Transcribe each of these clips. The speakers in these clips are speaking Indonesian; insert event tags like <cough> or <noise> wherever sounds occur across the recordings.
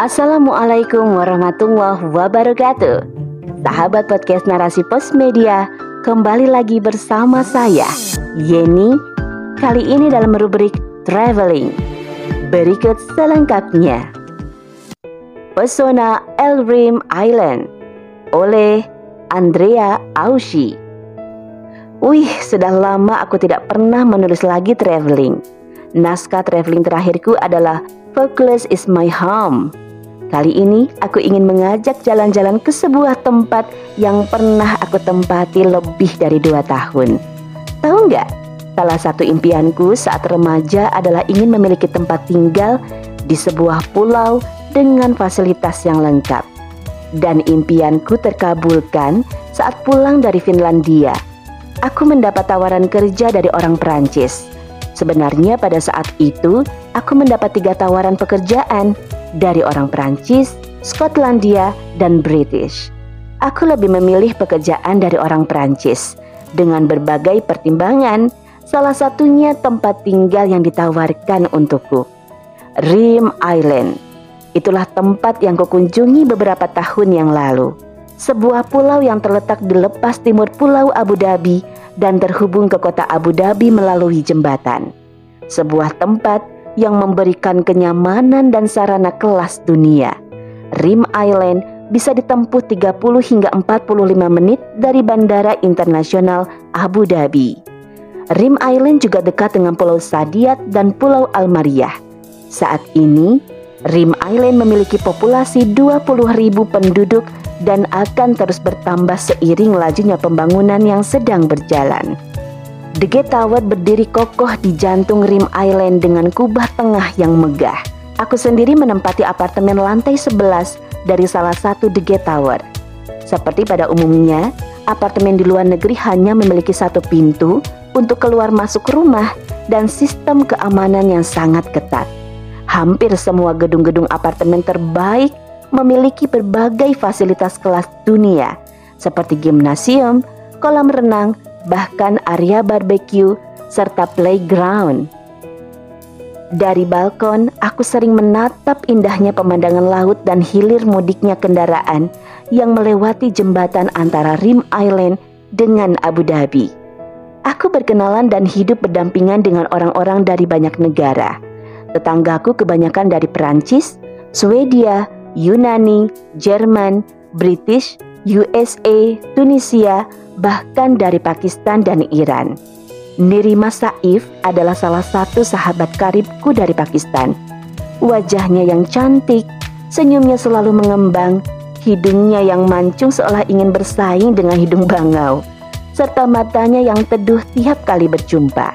Assalamualaikum warahmatullahi wabarakatuh. Sahabat podcast Narasi Pos Media, kembali lagi bersama saya, Yeni. Kali ini dalam rubrik Traveling. Berikut selengkapnya. Pesona Elrim Island oleh Andrea Aushi. Wih, sudah lama aku tidak pernah menulis lagi traveling. Naskah traveling terakhirku adalah Focus is my home Kali ini aku ingin mengajak jalan-jalan ke sebuah tempat yang pernah aku tempati lebih dari dua tahun. Tahu nggak? Salah satu impianku saat remaja adalah ingin memiliki tempat tinggal di sebuah pulau dengan fasilitas yang lengkap. Dan impianku terkabulkan saat pulang dari Finlandia. Aku mendapat tawaran kerja dari orang Perancis. Sebenarnya pada saat itu aku mendapat tiga tawaran pekerjaan dari orang Perancis, Skotlandia, dan British. Aku lebih memilih pekerjaan dari orang Perancis dengan berbagai pertimbangan, salah satunya tempat tinggal yang ditawarkan untukku. Rim Island. Itulah tempat yang kukunjungi beberapa tahun yang lalu. Sebuah pulau yang terletak di lepas timur Pulau Abu Dhabi dan terhubung ke kota Abu Dhabi melalui jembatan. Sebuah tempat yang memberikan kenyamanan dan sarana kelas dunia. Rim Island bisa ditempuh 30 hingga 45 menit dari Bandara Internasional Abu Dhabi. Rim Island juga dekat dengan Pulau Sadiat dan Pulau Almariah. Saat ini, Rim Island memiliki populasi 20.000 penduduk dan akan terus bertambah seiring lajunya pembangunan yang sedang berjalan. The Gate Tower berdiri kokoh di jantung Rim Island dengan kubah tengah yang megah. Aku sendiri menempati apartemen lantai 11 dari salah satu The Gate Tower. Seperti pada umumnya, apartemen di luar negeri hanya memiliki satu pintu untuk keluar masuk rumah dan sistem keamanan yang sangat ketat. Hampir semua gedung-gedung apartemen terbaik memiliki berbagai fasilitas kelas dunia seperti gimnasium, kolam renang, bahkan area barbecue serta playground. Dari balkon, aku sering menatap indahnya pemandangan laut dan hilir mudiknya kendaraan yang melewati jembatan antara Rim Island dengan Abu Dhabi. Aku berkenalan dan hidup berdampingan dengan orang-orang dari banyak negara. Tetanggaku kebanyakan dari Perancis, Swedia, Yunani, Jerman, British, USA, Tunisia, bahkan dari Pakistan dan Iran. Nirima Saif adalah salah satu sahabat karibku dari Pakistan. Wajahnya yang cantik, senyumnya selalu mengembang, hidungnya yang mancung seolah ingin bersaing dengan hidung bangau, serta matanya yang teduh tiap kali berjumpa.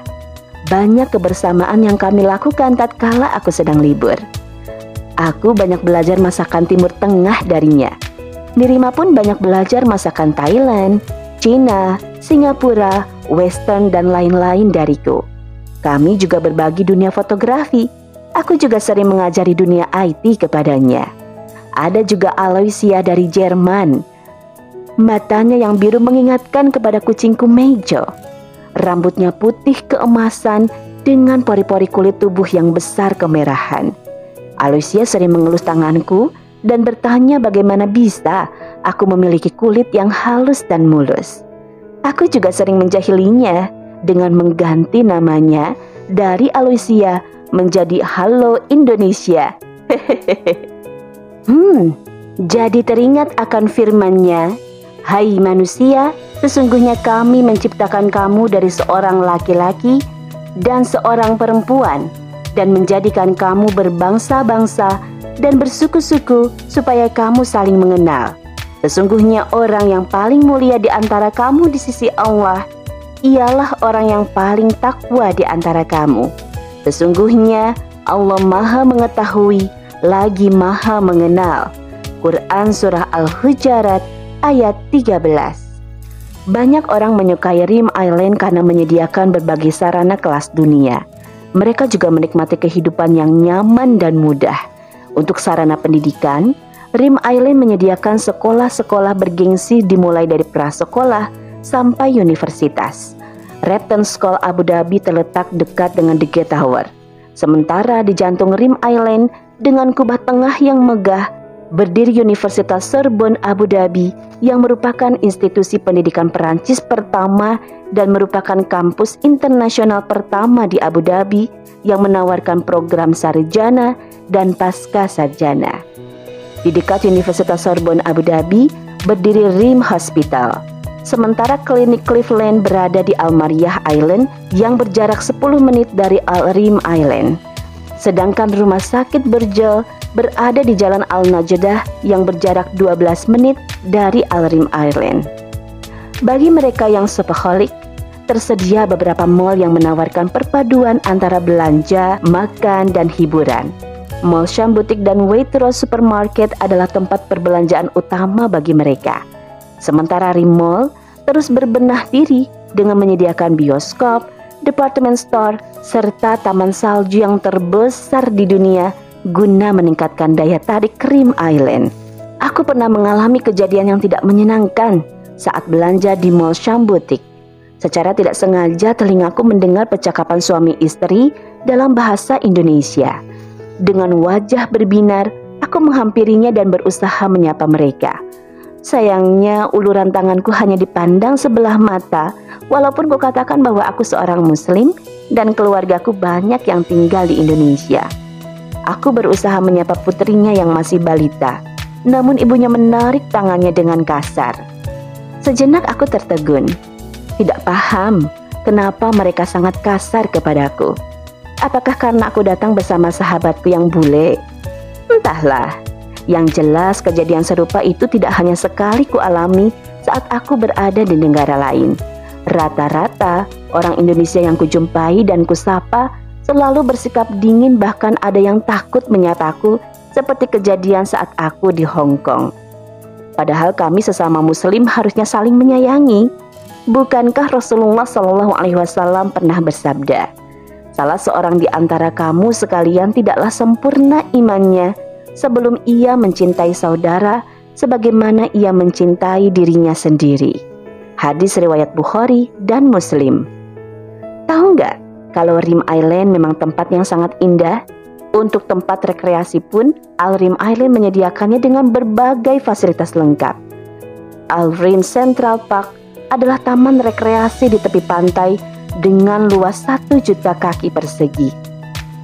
Banyak kebersamaan yang kami lakukan tatkala aku sedang libur. Aku banyak belajar masakan Timur Tengah darinya. Nirima pun banyak belajar masakan Thailand, Cina, Singapura, Western, dan lain-lain dariku. Kami juga berbagi dunia fotografi. Aku juga sering mengajari dunia IT kepadanya. Ada juga Aloysia dari Jerman. Matanya yang biru mengingatkan kepada kucingku Mejo. Rambutnya putih keemasan dengan pori-pori kulit tubuh yang besar kemerahan. Aloysia sering mengelus tanganku dan bertanya bagaimana bisa aku memiliki kulit yang halus dan mulus. Aku juga sering menjahilinya dengan mengganti namanya dari Aloysia menjadi Halo Indonesia. <laughs> hmm, jadi teringat akan firmannya, Hai manusia, sesungguhnya kami menciptakan kamu dari seorang laki-laki dan seorang perempuan dan menjadikan kamu berbangsa-bangsa dan bersuku-suku supaya kamu saling mengenal. Sesungguhnya orang yang paling mulia di antara kamu di sisi Allah ialah orang yang paling takwa di antara kamu. Sesungguhnya Allah Maha mengetahui lagi Maha mengenal. Quran Surah Al-Hujarat ayat 13 Banyak orang menyukai Rim Island karena menyediakan berbagai sarana kelas dunia. Mereka juga menikmati kehidupan yang nyaman dan mudah. Untuk sarana pendidikan, Rim Island menyediakan sekolah-sekolah bergengsi dimulai dari prasekolah sampai universitas. Repton School Abu Dhabi terletak dekat dengan The Gate Tower. Sementara di jantung Rim Island dengan kubah tengah yang megah berdiri Universitas Sorbonne Abu Dhabi yang merupakan institusi pendidikan Perancis pertama dan merupakan kampus internasional pertama di Abu Dhabi yang menawarkan program sarjana dan pasca sarjana. Di dekat Universitas Sorbonne Abu Dhabi berdiri RIM Hospital. Sementara klinik Cleveland berada di Almariah Island yang berjarak 10 menit dari Al Rim Island. Sedangkan rumah sakit Berjel berada di Jalan Al-Najdah yang berjarak 12 menit dari Al-Rim Island. Bagi mereka yang shopaholic, tersedia beberapa mall yang menawarkan perpaduan antara belanja, makan, dan hiburan. Mall Sham Boutique dan Waitrose Supermarket adalah tempat perbelanjaan utama bagi mereka. Sementara Rim Mall terus berbenah diri dengan menyediakan bioskop, department store, serta taman salju yang terbesar di dunia guna meningkatkan daya tarik Krim Island. Aku pernah mengalami kejadian yang tidak menyenangkan saat belanja di Mall Shambutik. Secara tidak sengaja telingaku mendengar percakapan suami istri dalam bahasa Indonesia. Dengan wajah berbinar, aku menghampirinya dan berusaha menyapa mereka. Sayangnya uluran tanganku hanya dipandang sebelah mata Walaupun kukatakan bahwa aku seorang muslim Dan keluargaku banyak yang tinggal di Indonesia Aku berusaha menyapa putrinya yang masih balita, namun ibunya menarik tangannya dengan kasar. Sejenak aku tertegun, tidak paham kenapa mereka sangat kasar kepadaku. Apakah karena aku datang bersama sahabatku yang bule? Entahlah. Yang jelas kejadian serupa itu tidak hanya sekali ku alami saat aku berada di negara lain. Rata-rata orang Indonesia yang kujumpai dan kusapa selalu bersikap dingin bahkan ada yang takut menyapaku seperti kejadian saat aku di Hong Kong. Padahal kami sesama muslim harusnya saling menyayangi. Bukankah Rasulullah Shallallahu alaihi wasallam pernah bersabda, "Salah seorang di antara kamu sekalian tidaklah sempurna imannya sebelum ia mencintai saudara sebagaimana ia mencintai dirinya sendiri." Hadis riwayat Bukhari dan Muslim. Tahu nggak kalau Rim Island memang tempat yang sangat indah, untuk tempat rekreasi pun Al Rim Island menyediakannya dengan berbagai fasilitas lengkap. Al Rim Central Park adalah taman rekreasi di tepi pantai dengan luas 1 juta kaki persegi.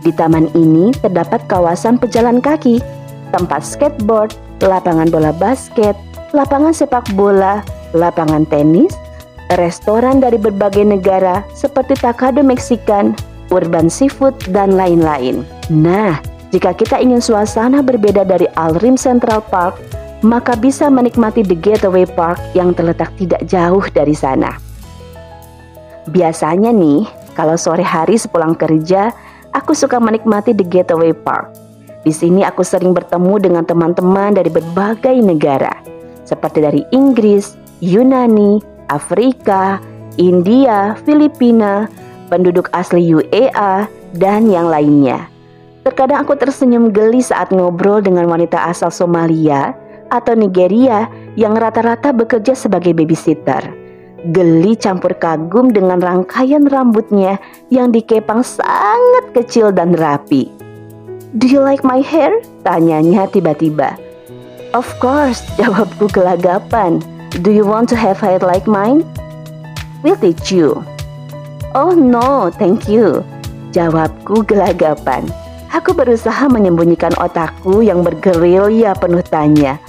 Di taman ini terdapat kawasan pejalan kaki, tempat skateboard, lapangan bola basket, lapangan sepak bola, lapangan tenis, restoran dari berbagai negara seperti Takado Meksikan, Urban Seafood, dan lain-lain. Nah, jika kita ingin suasana berbeda dari Alrim Central Park, maka bisa menikmati The Gateway Park yang terletak tidak jauh dari sana. Biasanya nih, kalau sore hari sepulang kerja, aku suka menikmati The Gateway Park. Di sini aku sering bertemu dengan teman-teman dari berbagai negara, seperti dari Inggris, Yunani, Afrika, India, Filipina, penduduk asli UEA, dan yang lainnya. Terkadang aku tersenyum geli saat ngobrol dengan wanita asal Somalia atau Nigeria yang rata-rata bekerja sebagai babysitter. Geli campur kagum dengan rangkaian rambutnya yang dikepang sangat kecil dan rapi. Do you like my hair? Tanyanya tiba-tiba. Of course, <laughs> jawabku gelagapan. Do you want to have hair like mine? We'll teach you. Oh no, thank you. Jawabku gelagapan. Aku berusaha menyembunyikan otakku yang bergerilya penuh tanya.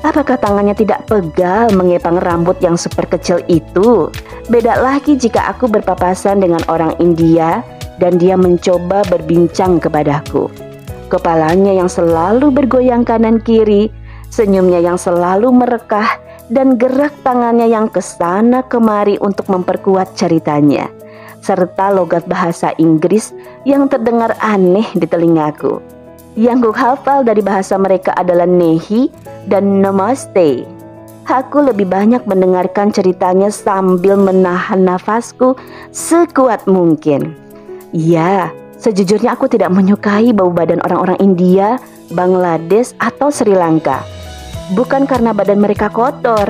Apakah tangannya tidak pegal mengepang rambut yang super kecil itu? Beda lagi jika aku berpapasan dengan orang India dan dia mencoba berbincang kepadaku. Kepalanya yang selalu bergoyang kanan kiri, senyumnya yang selalu merekah, dan gerak tangannya yang ke sana kemari untuk memperkuat ceritanya, serta logat bahasa Inggris yang terdengar aneh di telingaku. Yang ku hafal dari bahasa mereka adalah Nehi dan Namaste. Aku lebih banyak mendengarkan ceritanya sambil menahan nafasku sekuat mungkin. Ya, sejujurnya aku tidak menyukai bau badan orang-orang India, Bangladesh, atau Sri Lanka bukan karena badan mereka kotor,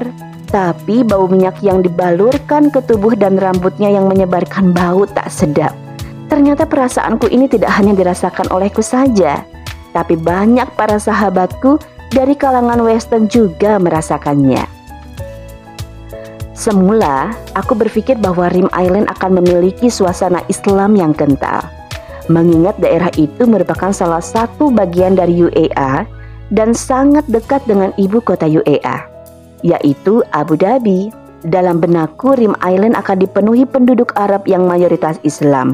tapi bau minyak yang dibalurkan ke tubuh dan rambutnya yang menyebarkan bau tak sedap. Ternyata perasaanku ini tidak hanya dirasakan olehku saja. Tapi banyak para sahabatku dari kalangan Western juga merasakannya. Semula, aku berpikir bahwa Rim Island akan memiliki suasana Islam yang kental. Mengingat daerah itu merupakan salah satu bagian dari UEA dan sangat dekat dengan ibu kota UEA, yaitu Abu Dhabi. Dalam benakku, Rim Island akan dipenuhi penduduk Arab yang mayoritas Islam.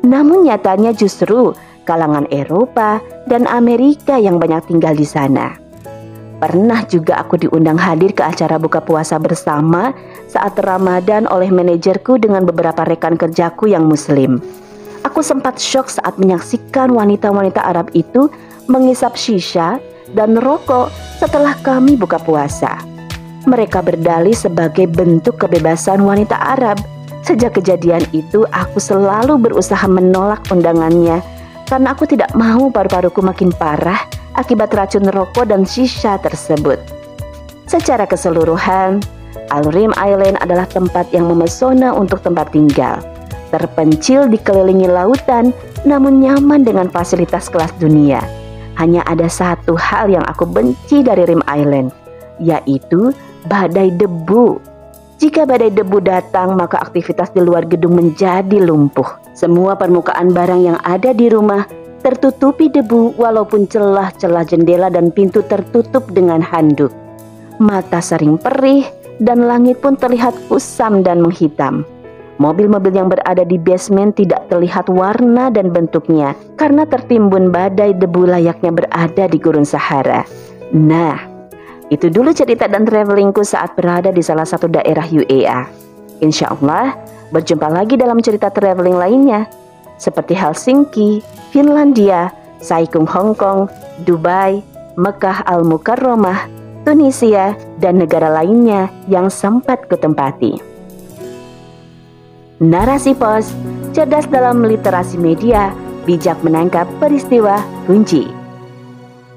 Namun nyatanya justru kalangan Eropa dan Amerika yang banyak tinggal di sana. Pernah juga aku diundang hadir ke acara buka puasa bersama saat Ramadan oleh manajerku dengan beberapa rekan kerjaku yang muslim. Aku sempat shock saat menyaksikan wanita-wanita Arab itu mengisap shisha dan rokok setelah kami buka puasa. Mereka berdalih sebagai bentuk kebebasan wanita Arab. Sejak kejadian itu, aku selalu berusaha menolak undangannya karena aku tidak mau paru-paruku makin parah akibat racun rokok dan shisha tersebut. Secara keseluruhan, Al-Rim Island adalah tempat yang memesona untuk tempat tinggal. Terpencil dikelilingi lautan, namun nyaman dengan fasilitas kelas dunia. Hanya ada satu hal yang aku benci dari Rim Island, yaitu badai debu. Jika badai debu datang, maka aktivitas di luar gedung menjadi lumpuh. Semua permukaan barang yang ada di rumah tertutupi debu walaupun celah-celah jendela dan pintu tertutup dengan handuk. Mata sering perih dan langit pun terlihat kusam dan menghitam. Mobil-mobil yang berada di basement tidak terlihat warna dan bentuknya karena tertimbun badai debu layaknya berada di gurun Sahara. Nah, itu dulu cerita dan travelingku saat berada di salah satu daerah UEA. Insya Allah, berjumpa lagi dalam cerita traveling lainnya, seperti Helsinki, Finlandia, Saikung Hong Kong, Dubai, Mekah Al-Mukarramah, Tunisia, dan negara lainnya yang sempat kutempati. Narasi pos, cerdas dalam literasi media, bijak menangkap peristiwa kunci.